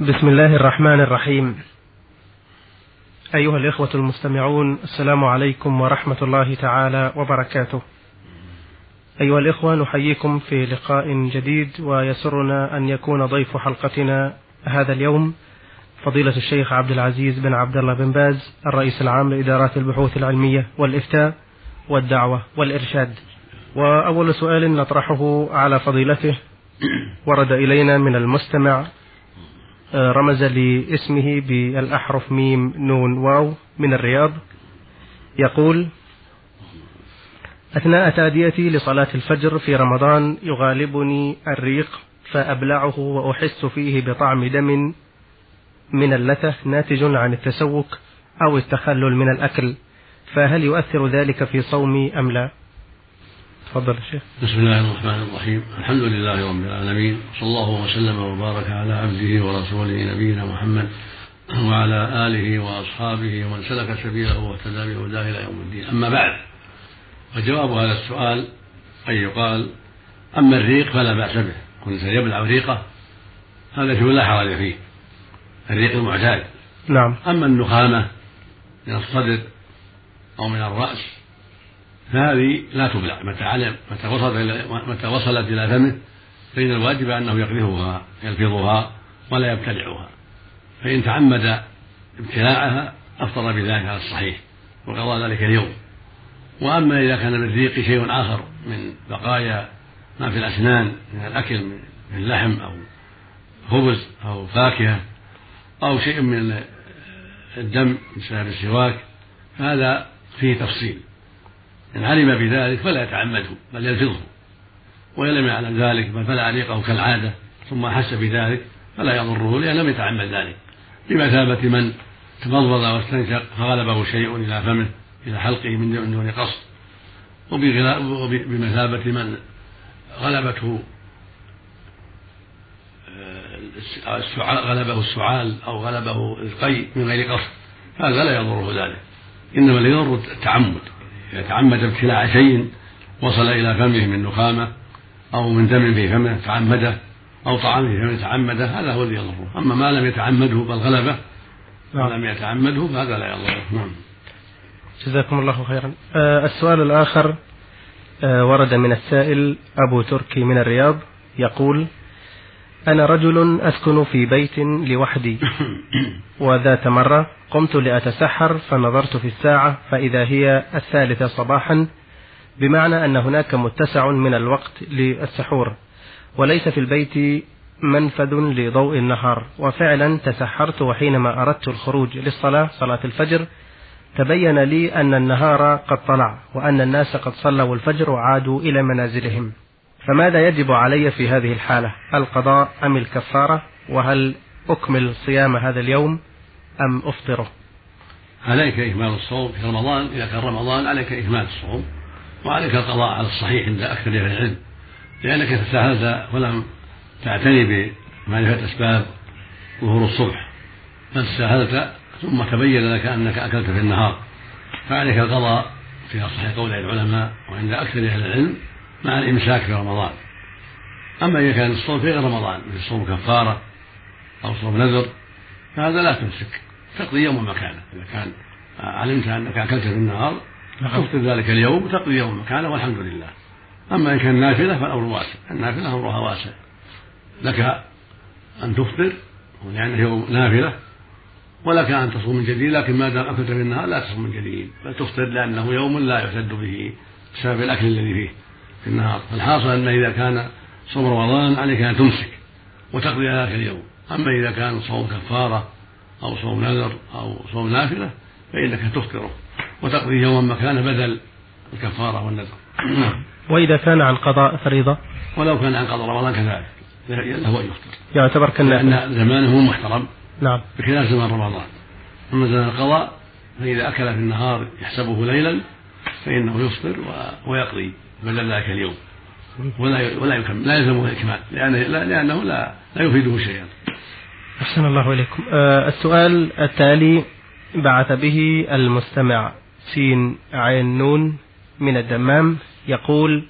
بسم الله الرحمن الرحيم. أيها الإخوة المستمعون السلام عليكم ورحمة الله تعالى وبركاته. أيها الإخوة نحييكم في لقاء جديد ويسرنا أن يكون ضيف حلقتنا هذا اليوم فضيلة الشيخ عبد العزيز بن عبد الله بن باز الرئيس العام لإدارات البحوث العلمية والإفتاء والدعوة والإرشاد. وأول سؤال نطرحه على فضيلته ورد إلينا من المستمع رمز لاسمه بالأحرف ميم نون واو من الرياض. يقول أثناء تأديتي لصلاة الفجر في رمضان يغالبني الريق فأبلعه وأحس فيه بطعم دم من اللثة ناتج عن التسوك أو التخلل من الأكل فهل يؤثر ذلك في صومي أم لا؟ تفضل الشيخ بسم الله الرحمن الرحيم. الحمد لله رب العالمين صلى الله وسلم وبارك على عبده ورسوله نبينا محمد وعلى آله وأصحابه ومن سلك سبيله واهتدى بهداه إلى يوم الدين. أما بعد فجواب هذا السؤال أن يقال أما الريق فلا بأس به. كل إنسان يبلع ريقه هذا شيء لا حرج فيه. الريق المعتاد. نعم. أما النخامة من الصدر أو من الرأس فهذه لا تبلع متى علم متى وصلت إلى متى وصلت إلى فمه فإن الواجب أنه يقذفها يلفظها ولا يبتلعها فإن تعمد ابتلاعها أفطر بذلك على الصحيح وقضى ذلك اليوم. وأما إذا كان بالريق شيء آخر من بقايا ما في الأسنان من الأكل من لحم أو خبز أو فاكهة أو شيء من الدم بسبب السواك فهذا فيه تفصيل. إن علم بذلك فلا يتعمده بل يلفظه. وإن لم يعلم ذلك بل فلا عليقه كالعادة ثم أحس بذلك فلا يضره لأن لم يتعمد ذلك. بمثابة من تمضمض واستنشق فغلبه شيء إلى فمه إلى حلقه من دون قصد. وبمثابة من غلبته آه، غلبه السعال أو غلبه القي من غير قصد هذا لا يضره ذلك. إنما الذي يضر التعمد. إذا تعمد ابتلاع شيء وصل إلى فمه من نخامة أو من دم في فمه تعمده أو طعام في فمه تعمده هذا هو الذي يضره. أما ما لم يتعمده بل غلبه ولم يتعمده فهذا لا يضره. نعم. جزاكم الله خيرا. آه السؤال الآخر آه ورد من السائل أبو تركي من الرياض يقول أنا رجل أسكن في بيت لوحدي. وذات مرة قمت لأتسحر فنظرت في الساعة فإذا هي الثالثة صباحا بمعنى أن هناك متسع من الوقت للسحور. وليس في البيت منفذ لضوء النهار. وفعلا تسحرت وحينما أردت الخروج للصلاة صلاة الفجر تبين لي أن النهار قد طلع وأن الناس قد صلوا الفجر وعادوا إلى منازلهم. فماذا يجب علي في هذه الحالة؟ القضاء أم الكفارة؟ وهل أكمل صيام هذا اليوم أم أفطره؟ عليك إكمال الصوم في رمضان إذا كان رمضان عليك إكمال الصوم وعليك القضاء على الصحيح عند أكثر أهل العلم لأنك تساهلت ولم تعتني بمعرفة أسباب ظهور الصبح بل تساهلت ثم تبين لك أنك أكلت في النهار فعليك القضاء في أصح قول العلماء وعند أكثر أهل العلم مع الإمساك في رمضان. أما إذا كان الصوم في غير رمضان مثل صوم كفارة أو صوم نذر فهذا لا تمسك. تقضي يوم مكانه إذا كان علمت أنك أكلت في النهار نعم. تفطر ذلك اليوم وتقضي يوم مكانه والحمد لله. أما إن كان نافلة فالأمر واسع. النافلة أمرها واسع. لك أن تفطر لأنه يوم نافلة ولك أن تصوم من جديد لكن ما دام أكلت في النهار لا تصوم من جديد. بل تفطر لأنه يوم لا يعتد به بسبب الأكل الذي فيه. في النهار. فالحاصل أن إذا كان صوم رمضان عليك أن تمسك وتقضي ذلك اليوم. أما إذا كان صوم كفارة أو صوم نذر أو صوم نافلة فإنك تفطره وتقضي يوما مكان بدل الكفارة والنذر. نعم. وإذا كان عن قضاء فريضة؟ ولو كان عن قضاء رمضان كذلك. له أن يفطر. يعتبر كالنافلة. لأن زمانه محترم. نعم. بخلاف زمان رمضان. أما زمان القضاء فإذا أكل في النهار يحسبه ليلا فإنه يفطر ويقضي. بدل ذلك اليوم ولا ولا يكمل لا يلزمه الإكمال لأنه لا لأنه لا لا يفيده شيئا. أحسن الله إليكم. آه السؤال التالي بعث به المستمع سين عين نون من الدمام يقول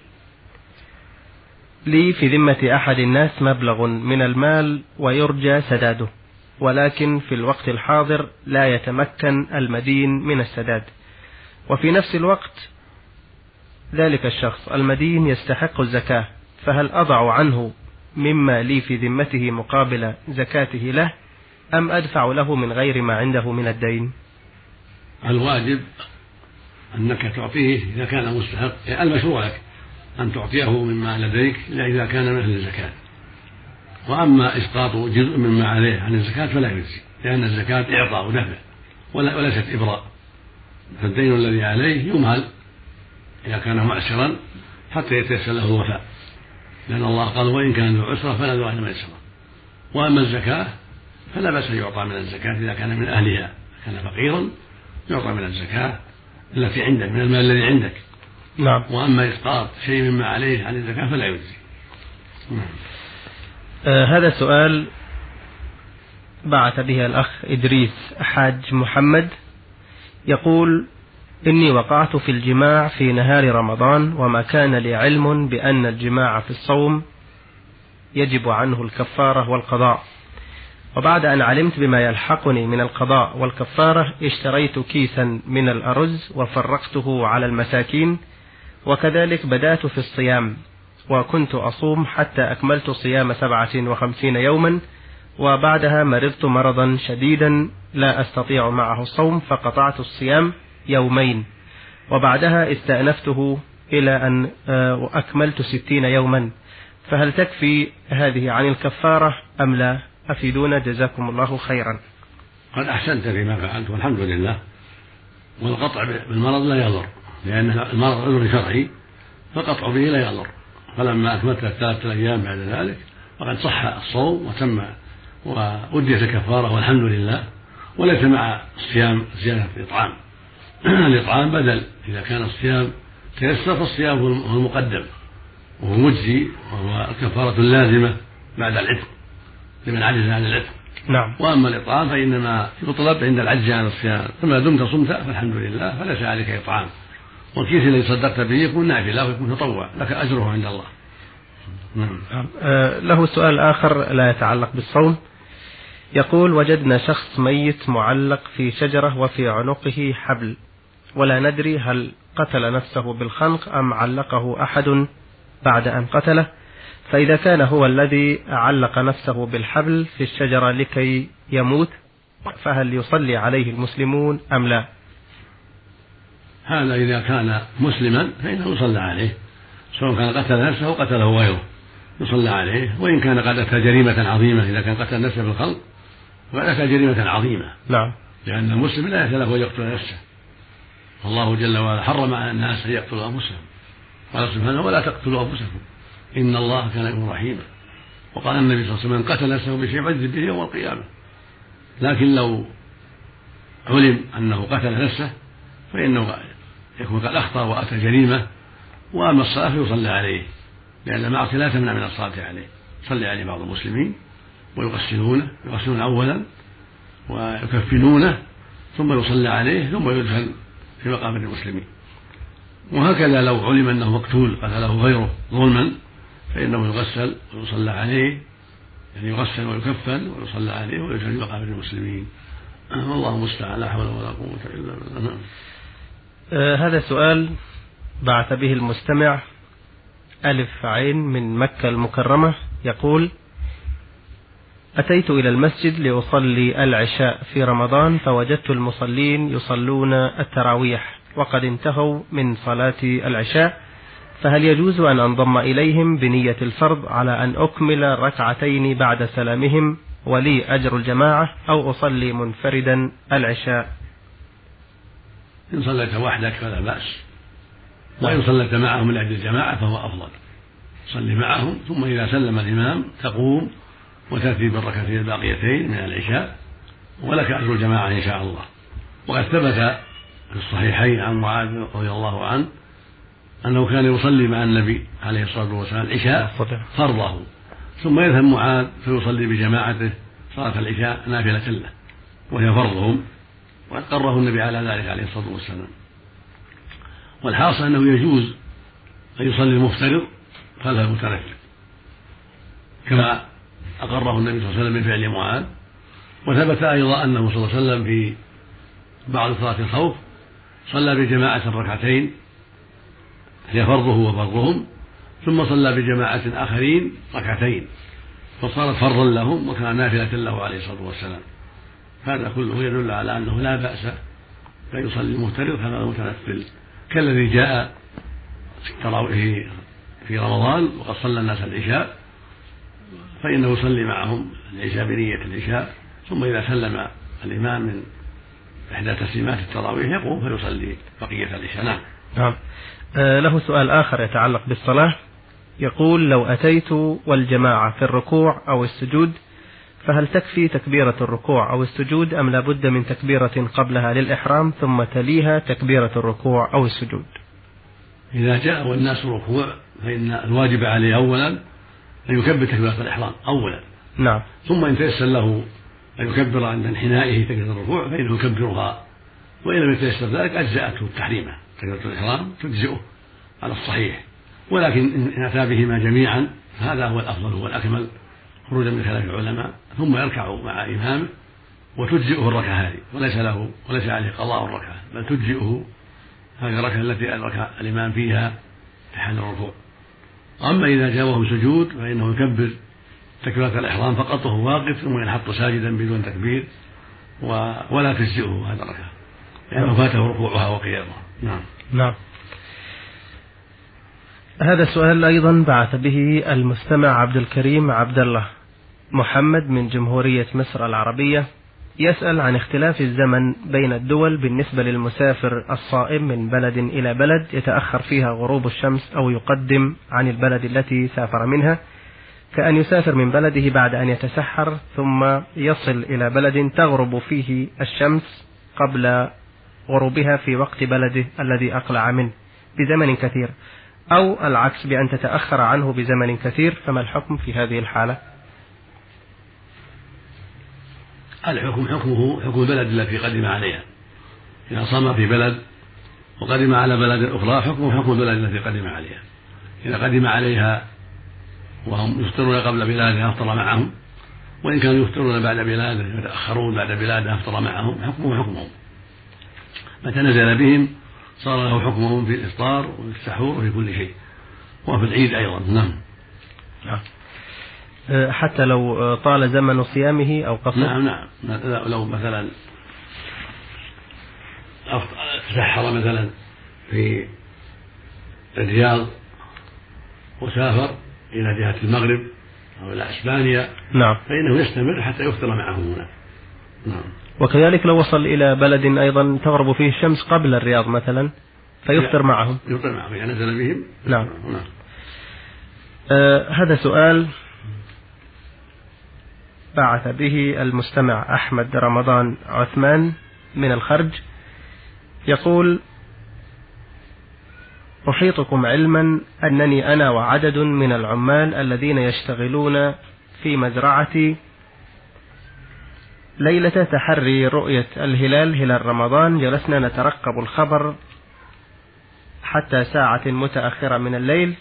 لي في ذمة أحد الناس مبلغ من المال ويرجى سداده ولكن في الوقت الحاضر لا يتمكن المدين من السداد وفي نفس الوقت ذلك الشخص المدين يستحق الزكاة فهل أضع عنه مما لي في ذمته مقابل زكاته له أم أدفع له من غير ما عنده من الدين؟ الواجب أنك تعطيه إذا كان مستحق يعني المشروع لك أن تعطيه مما لديك إلا إذا كان أهل الزكاة. وأما إسقاط جزء مما عليه عن الزكاة فلا يجزي لأن الزكاة إعطاء ودفع وليست إبراء. فالدين الذي عليه يمهل إذا كان معسرا حتى يتيسر له الوفاء. لأن الله قال وإن كان ذو عسرة فلا ذو ميسرة وأما الزكاة فلا بأس أن يعطى من الزكاة إذا كان من أهلها. كان فقيرا يعطى من الزكاة التي عندك من المال الذي عندك. نعم. وأما إسقاط شيء مما عليه عن الزكاة فلا يجزي. نعم. آه هذا سؤال بعث به الأخ إدريس حاج محمد. يقول إني وقعت في الجماع في نهار رمضان وما كان لي علم بأن الجماع في الصوم يجب عنه الكفارة والقضاء. وبعد أن علمت بما يلحقني من القضاء والكفارة اشتريت كيسا من الأرز وفرقته على المساكين وكذلك بدأت في الصيام وكنت أصوم حتى أكملت صيام سبعة وخمسين يوما وبعدها مرضت مرضا شديدا لا أستطيع معه الصوم فقطعت الصيام يومين. وبعدها استأنفته إلى أن آه، أكملت ستين يوما. فهل تكفي هذه عن الكفارة أم لا؟ أفيدونا جزاكم الله خيرا. قد أحسنت فيما فعلت والحمد لله. والقطع بالمرض لا يضر لأن المرض عذر شرعي فالقطع به لا يضر. فلما أكملت الثلاثة أيام بعد ذلك وقد صح الصوم وتم وأديت الكفارة والحمد لله. وليس مع الصيام زيادة الإطعام الإطعام بدل إذا كان الصيام تيسر فالصيام هو المقدم وهو مجزي وهو الكفارة اللازمة بعد العتق لمن عجز عن العتق. نعم. وأما الإطعام فإنما يطلب عند العجز عن الصيام. فما دمت صمت فالحمد لله فليس عليك إطعام. والكيس الذي صدقت به يكون نافلة ويكون تطوع لك أجره عند الله. نعم. آه له سؤال آخر لا يتعلق بالصوم. يقول وجدنا شخص ميت معلق في شجرة وفي عنقه حبل. ولا ندري هل قتل نفسه بالخنق أم علقه أحد بعد أن قتله. فإذا كان هو الذي علق نفسه بالحبل في الشجرة لكي يموت فهل يصلي عليه المسلمون أم لا؟ هذا إذا كان مسلما فإنه يصلى عليه. سواء كان قتل نفسه أو قتله غيره يصلى عليه. وإن كان قد أتى جريمة عظيمة إذا كان قتل نفسه بالخلق فقد أتى جريمة عظيمة. نعم. لأن المسلم لا له أن يقتل نفسه. الله جل وعلا حرم على الناس أن يقتلوا أنفسهم. قال سبحانه ولا تقتلوا أنفسكم. إن الله كان يكون رحيما. وقال النبي صلى الله عليه وسلم من قتل نفسه بشيء عذب به يوم القيامة. لكن لو علم أنه قتل نفسه فإنه يكون قد أخطأ وأتى جريمة وأما الصلاة فيصلى عليه لأن المعصية لا تمنع من الصلاة عليه. يصلي عليه بعض المسلمين ويغسلونه يغسلون أولا ويكفنونه ثم يصلى عليه ثم يدفن في مقابر المسلمين. وهكذا لو علم أنه مقتول قتله غيره ظلما فإنه يغسل ويصلى عليه يعني يغسل ويكفن ويصلى عليه ويجعل مقابر المسلمين. والله المستعان لا حول ولا قوة إلا بالله. نعم. آه هذا سؤال بعث به المستمع ألف عين من مكة المكرمة يقول أتيت إلى المسجد لأصلي العشاء في رمضان فوجدت المصلين يصلون التراويح وقد انتهوا من صلاة العشاء فهل يجوز أن أنضم إليهم بنية الفرض على أن أكمل ركعتين بعد سلامهم ولي أجر الجماعة أو أصلي منفردا العشاء؟ إن صليت وحدك فلا بأس. وإن صليت معهم من أجل الجماعة فهو أفضل. صلي معهم ثم إذا سلم الإمام تقوم وتأتي بالركعتين الباقيتين من العشاء ولك أجر الجماعة إن شاء الله. وقد ثبت في الصحيحين عن معاذ رضي الله عنه أنه كان يصلي مع النبي عليه الصلاة والسلام العشاء فرضه. ثم يذهب معاذ فيصلي بجماعته صلاة العشاء نافلة له وهي فرضهم وقد قره النبي على ذلك عليه الصلاة والسلام. والحاصل أنه يجوز أن يصلي المفترض خلف المتنفل كما أقره النبي صلى الله عليه وسلم من فعل معاذ وثبت أيضا أنه صلى الله عليه وسلم في بعض صلاة الخوف صلى بجماعة ركعتين هي فرضه وفرضهم ثم صلى بجماعة آخرين ركعتين فصارت فرضا لهم وكان نافلة له عليه الصلاة والسلام. هذا كله يدل على أنه لا بأس أن يصلي المفترض كما المتنفل. كالذي جاء في في رمضان وقد صلى الناس العشاء فإنه يصلي معهم العشاء بنية العشاء ثم إذا سلم الإمام من إحدى تسليمات التراويح يقوم فيصلي بقية العشاء. نعم. نعم. آه له سؤال آخر يتعلق بالصلاة. يقول لو أتيت والجماعة في الركوع أو السجود فهل تكفي تكبيرة الركوع أو السجود أم لابد من تكبيرة قبلها للإحرام ثم تليها تكبيرة الركوع أو السجود؟ إذا جاء والناس ركوع فإن الواجب عليه أولا أن يكبر تكبيرة الإحرام أولا. نعم. ثم إن تيسر له أن يكبر عند انحنائه تكبيرة الركوع فإنه يكبرها. وإن لم يتيسر ذلك أجزأته تحريمه تكبيرة الإحرام تجزئه على الصحيح. ولكن إن أتى بهما جميعا هذا هو الأفضل هو الأكمل. خروجا من خلاف العلماء ثم يركع مع إمامه وتجزئه الركعة هذه. وليس له وليس عليه قضاء الركعة بل تجزئه هذه الركعة التي أدرك الإمام فيها في حال الركوع. أما إذا جاءه سجود فإنه يكبر تكبيرة الإحرام فقط وهو واقف ثم ينحط ساجدا بدون تكبير ولا تجزئه هذا الركعة لأنه فاته ركوعها وقيامها. نعم. نعم. هذا السؤال أيضا بعث به المستمع عبد الكريم عبد الله محمد من جمهورية مصر العربية. يسأل عن اختلاف الزمن بين الدول بالنسبة للمسافر الصائم من بلد إلى بلد يتأخر فيها غروب الشمس أو يقدم عن البلد التي سافر منها كأن يسافر من بلده بعد أن يتسحر ثم يصل إلى بلد تغرب فيه الشمس قبل غروبها في وقت بلده الذي أقلع منه بزمن كثير أو العكس بأن تتأخر عنه بزمن كثير فما الحكم في هذه الحالة؟ الحكم حكمه حكم البلد التي قدم عليها. إذا صام في بلد وقدم على بلد أخرى حكمه حكم البلد التي قدم عليها. إذا قدم عليها وهم يفطرون قبل بلاده أفطر معهم وإن كانوا يفطرون بعد بلاده يتأخرون بعد بلاده أفطر معهم حكمه حكمهم. متى نزل بهم صار له حكمهم في الإفطار وفي السحور وفي كل شيء. وفي العيد أيضا نعم. نعم. حتى لو طال زمن صيامه أو قصر نعم نعم. لو مثلا تسحر مثلا في الرياض وسافر إلى جهة المغرب أو إلى إسبانيا نعم. فإنه يستمر حتى يفطر معهم هنا. نعم. وكذلك لو وصل إلى بلد أيضا تغرب فيه الشمس قبل الرياض مثلا فيفطر معهم. يفطر معهم يعني نزل بهم. نعم, نعم. آه هذا سؤال. بعث به المستمع أحمد رمضان عثمان من الخرج يقول أحيطكم علما أنني أنا وعدد من العمال الذين يشتغلون في مزرعتي ليلة تحري رؤية الهلال هلال رمضان جلسنا نترقب الخبر حتى ساعة متأخرة من الليل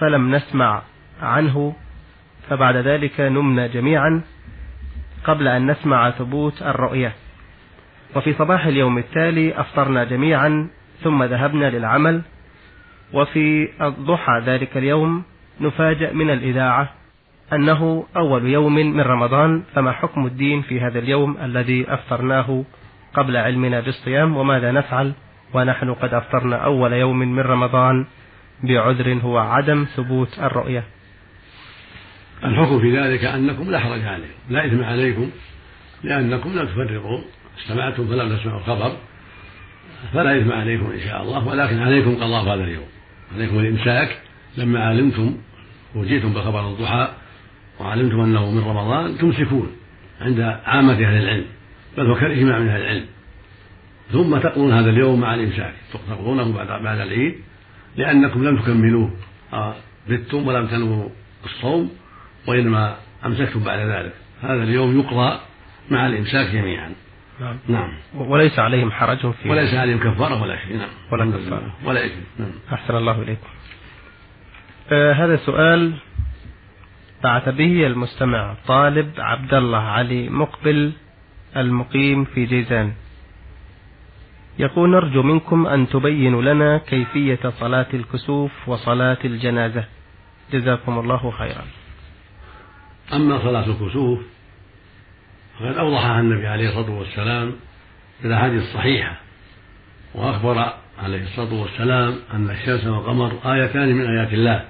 فلم نسمع عنه فبعد ذلك نمنا جميعا. قبل أن نسمع ثبوت الرؤية. وفي صباح اليوم التالي أفطرنا جميعا ثم ذهبنا للعمل. وفي الضحى ذلك اليوم نفاجأ من الإذاعة أنه أول يوم من رمضان فما حكم الدين في هذا اليوم الذي أفطرناه قبل علمنا بالصيام؟ وماذا نفعل؟ ونحن قد أفطرنا أول يوم من رمضان بعذر هو عدم ثبوت الرؤية. الحكم في ذلك أنكم لا حرج عليكم لا إثم عليكم لأنكم لم تفرقوا استمعتم فلم تسمعوا الخبر فلا إثم عليكم إن شاء الله ولكن عليكم قضاء هذا اليوم. عليكم الإمساك لما علمتم وجئتم بخبر الضحى وعلمتم أنه من رمضان تمسكون عند عامة أهل العلم بل هو كالإجماع من أهل العلم. ثم تقضون هذا اليوم مع الإمساك. تقضونه بعد بعد العيد لأنكم لم تكملوه بتم ولم تنووا الصوم وإنما أمسكتم بعد ذلك. هذا اليوم يقضى مع الإمساك جميعا. نعم. نعم. وليس عليهم حرج في وليس عليهم كفارة ولا شيء. نعم. ولا كفارة. ولا إثم نعم. أحسن الله إليكم. آه هذا سؤال بعث به المستمع طالب عبد الله علي مقبل المقيم في جيزان. يقول نرجو منكم أن تبينوا لنا كيفية صلاة الكسوف وصلاة الجنازة. جزاكم الله خيرا. أما صلاة الكسوف فقد أوضحها النبي عليه الصلاة والسلام في الأحاديث الصحيحة وأخبر عليه الصلاة والسلام أن الشمس والقمر آيتان من آيات الله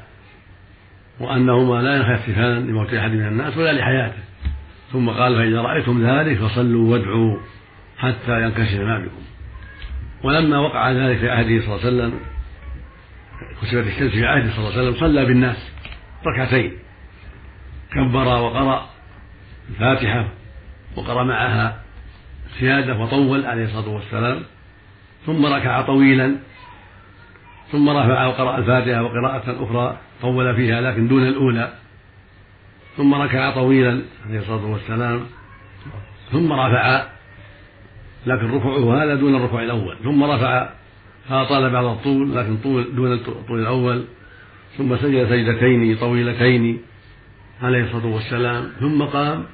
وأنهما لا ينخسفان لموت أحد من الناس ولا لحياته ثم قال فإذا رأيتم ذلك فصلوا وادعوا حتى ينكشف ما بكم. ولما وقع ذلك في عهده صلى الله عليه وسلم كسبت الشمس في عهده صلى الله عليه وسلم صلى بالناس ركعتين. كبر وقرأ الفاتحة وقرأ معها سيادة وطول عليه الصلاة والسلام ثم ركع طويلا ثم رفع وقرأ الفاتحة وقراءة أخرى طول فيها لكن دون الأولى ثم ركع طويلا عليه الصلاة والسلام ثم رفع لكن ركوعه هذا دون الركوع الأول ثم رفع فأطال بعض الطول لكن طول دون الطول الأول ثم سجد سجدتين طويلتين عليه الصلاة والسلام. ثم قام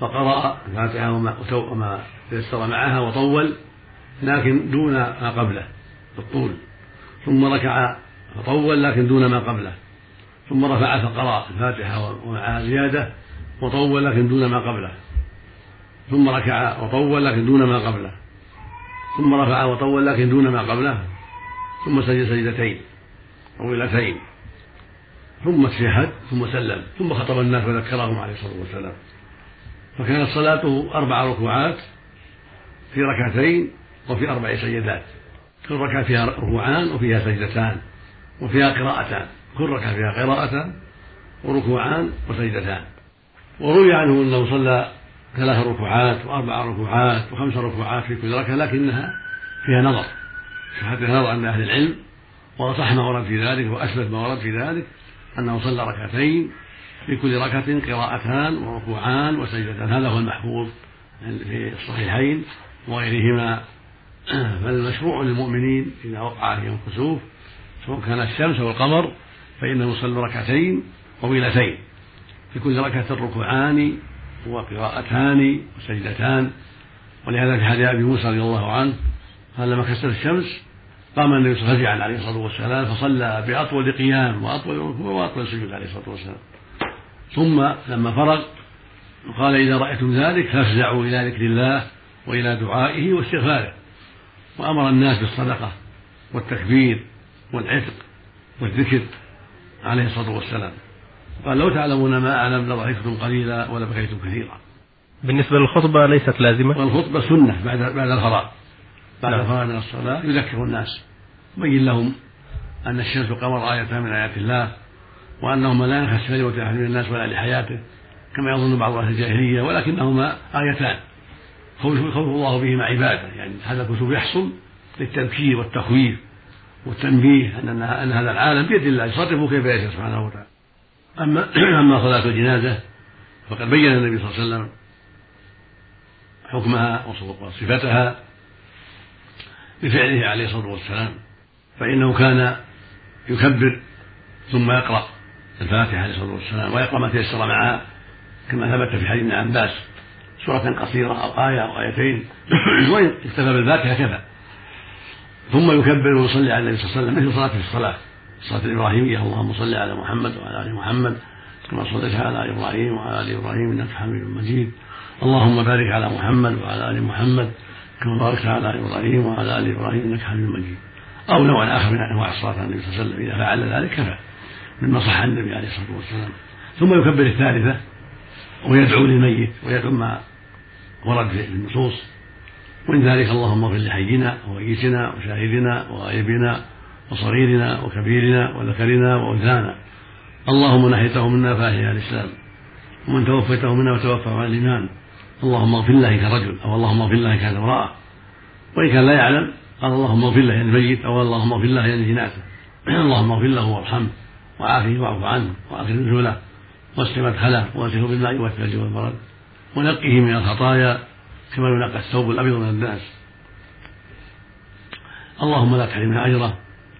فقرأ الفاتحة وما, تيسر معها وطول لكن دون ما قبله في الطول ثم ركع فطول لكن دون ما قبله. ثم رفع فقرأ الفاتحة ومعها زيادة وطول لكن دون ما قبله. ثم ركع وطول لكن دون ما قبله. ثم رفع وطول لكن دون ما قبله. ثم سجد سجدتين طويلتين ثم اشهد ثم سلم ثم خطب الناس وذكرهم عليه الصلاة والسلام. فكانت صلاته أربع ركوعات في ركعتين وفي أربع سجدات. كل ركعة فيها ركوعان وفيها سجدتان وفيها قراءتان. كل ركعة فيها قراءتان وركوعان وسجدتان. وروي عنه أنه صلى ثلاث ركوعات وأربع ركوعات وخمس ركوعات في كل ركعة لكنها فيها نظر. فيها نظر عند أهل العلم وأصح ما ورد في ذلك وأثبت ما ورد في ذلك أنه صلى ركعتين في كل ركعة قراءتان وركوعان وسجدتان. هذا هو المحفوظ في الصحيحين وغيرهما. فالمشروع للمؤمنين إذا وقع فيهم الكسوف سواء كان الشمس أو القمر فانهم يصلوا ركعتين طويلتين. في كل ركعة ركوعان وقراءتان وسجدتان. ولهذا في حديث أبي موسى رضي الله عنه قال لما كسرت الشمس قام النبي صلى الله عليه وسلم عليه الصلاة والسلام فصلى بأطول قيام وأطول ركوع وأطول سجود عليه الصلاة والسلام. ثم لما فرغ قال إذا رأيتم ذلك فافزعوا إلى ذكر الله وإلى دعائه واستغفاره. وأمر الناس بالصدقة والتكبير والعتق والذكر عليه الصلاة والسلام. قال لو تعلمون ما أعلم لضحكتم قليلا ولبكيتم كثيرا. بالنسبة للخطبة ليست لازمة. والخطبة سنة بعد بعد الفراغ. بعد نعم. الفراغ من الصلاة يذكر الناس. يبين لهم أن الشمس والقمر آيتان من آيات الله وأنهما لا ينخسفان لموت أحد من الناس ولا لحياته كما يظن بعض أهل الجاهلية ولكنهما آيتان. خوف الله بهما عباده يعني هذا الكسوف يحصل للتذكير والتخويف والتنبيه أن أن هذا العالم بيد الله يصرفه كيف يشاء سبحانه وتعالى. أما أما صلاة الجنازة فقد بين النبي صلى الله عليه وسلم حكمها وصفتها بفعله عليه الصلاة والسلام فإنه كان يكبر ثم يقرأ الفاتحة عليه الصلاة والسلام ويقرأ ما تيسر معها كما ثبت في حديث ابن عباس سورة قصيرة أو آية أو آيتين وإن اكتفى بالفاتحة كفى. ثم يكبر ويصلي على النبي صلى الله عليه وسلم مثل صلاة في الصلاة الصلاة الإبراهيمية اللهم صل على محمد وعلى آل محمد كما صليت على إبراهيم وعلى آل إبراهيم إنك حميد مجيد. اللهم بارك على محمد وعلى آل محمد. كما باركت على إبراهيم وعلى آل إبراهيم إنك حميد مجيد. أو نوع آخر من أنواع الصلاة على النبي صلى الله عليه وسلم. إذا فعل ذلك كفى. مما صح عن النبي عليه الصلاة والسلام. ثم يكبر الثالثة ويدعو للميت ويدعو ما ورد في النصوص. ومن ذلك اللهم اغفر لحينا وميتنا وشاهدنا وغائبنا وصغيرنا وكبيرنا وذكرنا وأنثانا. اللهم نحيته منا فأحيا الإسلام. ومن توفيته منا وتوفى على الإيمان. اللهم اغفر له كرجل أو اللهم اغفر له كان امرأة وإن كان لا يعلم قال اللهم اغفر له يعني الميت أو اللهم اغفر له يعني جناته اللهم اغفر له وارحمه وعافه واعف عنه وآخر نزوله. واسع مدخله واسعه بالماء والثلج والبرد. ونقه من الخطايا كما ينقى الثوب الأبيض من الناس. اللهم لا تحرمنا أجره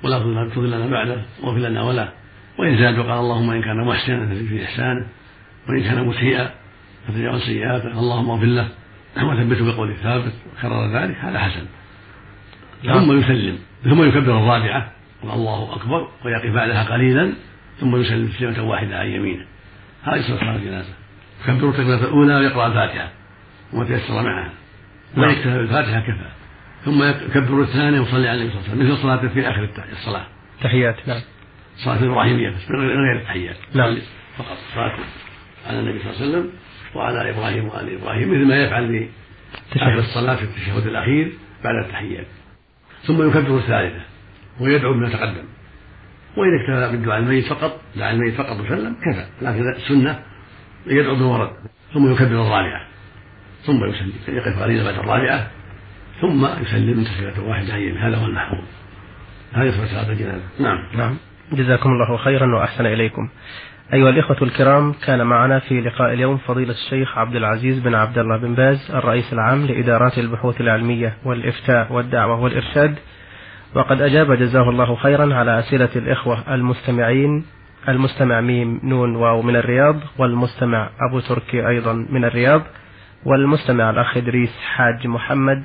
ولا تضلنا بعده واغفر لنا وله. وإن زاد قال اللهم إن كان محسنا في إحسانه وإن كان مسيئا فتجاوز سيئاته اللهم اغفر له وثبته بقول ثابت وكرر ذلك هذا حسن. ثم يسلم ثم يكبر الرابعة الله أكبر ويقف بعدها قليلا ثم يسلم تسليمة واحدة عن يمينه. هذه صلاة الجنازة. يكبر التكبيرة الأولى ويقرأ الفاتحة وما تيسر معها. نعم. يكتفى بالفاتحة كفى. ثم يكبر الثانية ويصلي على النبي صلى الله عليه وسلم مثل صلاة في آخر الصلاة. تحيات نعم. صلاة إبراهيمية بس من غير التحيات نعم. فقط صلاة على النبي صلى الله عليه وسلم. وعلى إبراهيم وآل إبراهيم مثل ما يفعل في آخر الصلاة في التشهد الأخير بعد التحيات ثم يكبر الثالثة ويدعو بما تقدم. وإذا اكتفى بالدعاء الميت فقط دعا الميت فقط وسلم كفى. لكن السنة يدعو بما ورد ثم يكبر الرابعة. ثم يسلم يقف قليلا بعد الرابعة ثم يسلم تسليمة واحدة هذا هو المحفوظ هذه صلاة الجنازة نعم. نعم. جزاكم الله خيرا وأحسن إليكم. أيها الإخوة الكرام كان معنا في لقاء اليوم فضيلة الشيخ عبد العزيز بن عبد الله بن باز الرئيس العام لإدارات البحوث العلمية والإفتاء والدعوة والإرشاد. وقد أجاب جزاه الله خيرا على أسئلة الإخوة المستمعين المستمع ميم نون واو من الرياض والمستمع أبو تركي أيضا من الرياض والمستمع الأخ إدريس حاج محمد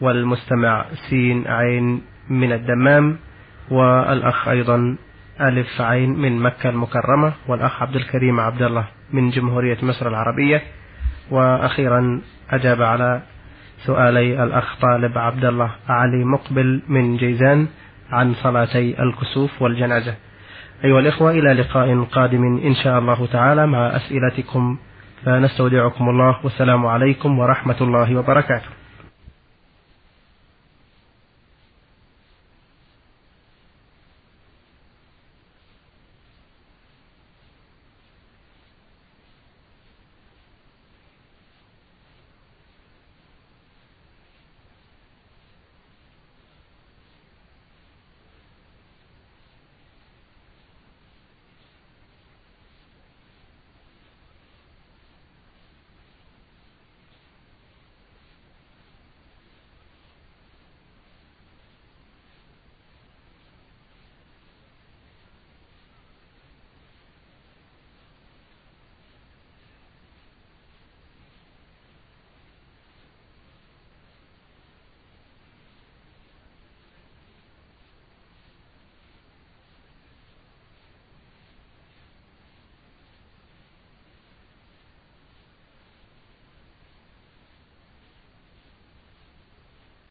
والمستمع سين عين من الدمام والأخ أيضا ألف عين من مكة المكرمة والأخ عبد الكريم عبد الله من جمهورية مصر العربية. وأخيرا أجاب على سؤالي الأخ طالب عبد الله علي مقبل من جيزان عن صلاتي الكسوف والجنازة. أيها الإخوة إلى لقاء قادم إن شاء الله تعالى مع أسئلتكم. فنستودعكم الله. والسلام عليكم ورحمة الله وبركاته.